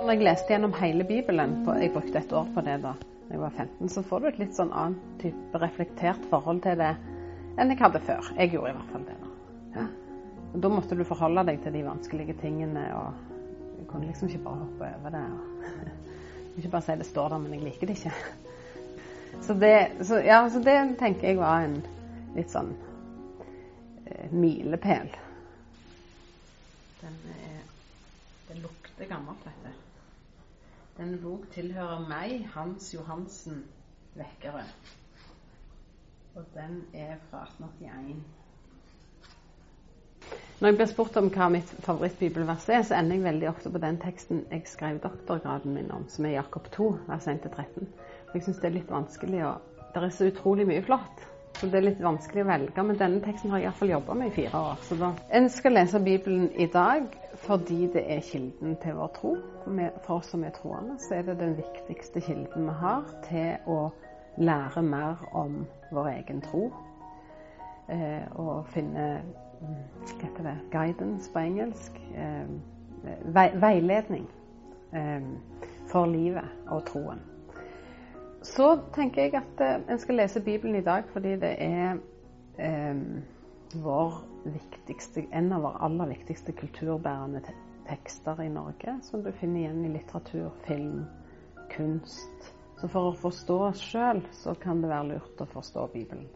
Når jeg leste gjennom hele Bibelen, på, jeg brukte et år på det da jeg var 15, så får du et litt sånn annet type reflektert forhold til det enn jeg hadde før. Jeg gjorde i hvert fall det. Da ja. Og da måtte du forholde deg til de vanskelige tingene, og jeg kunne liksom ikke bare hoppe over det. Og ikke bare si det står der, men jeg liker det ikke. Så det, så, ja, så det tenker jeg var en litt sånn eh, milepæl. Den, er, den lukter gammelt, dette. Denne bok tilhører meg, Hans Johansen Vekkere. Og den er fra 1881. Når jeg blir spurt om hva mitt favorittbibelvers er, så ender jeg veldig ofte på den teksten jeg skrev doktorgraden min om, som er Jakob 2, vers 1-13. Jeg syns det er litt vanskelig å Det er så utrolig mye flott. Så det er litt vanskelig å velge, men denne teksten har jeg iallfall jobba med i fire år. Så da ønsker å lese Bibelen i dag fordi det er kilden til vår tro. For oss som er troende, så er det den viktigste kilden vi har til å lære mer om vår egen tro. Eh, og finne mm, hva heter det, guidance på engelsk. Eh, veiledning eh, for livet og troen. Så tenker jeg at eh, en skal lese Bibelen i dag fordi det er eh, vår viktigste, en av våre aller viktigste kulturbærende tekster i Norge, som du finner igjen i litteratur, film, kunst. Så for å forstå oss sjøl, så kan det være lurt å forstå Bibelen.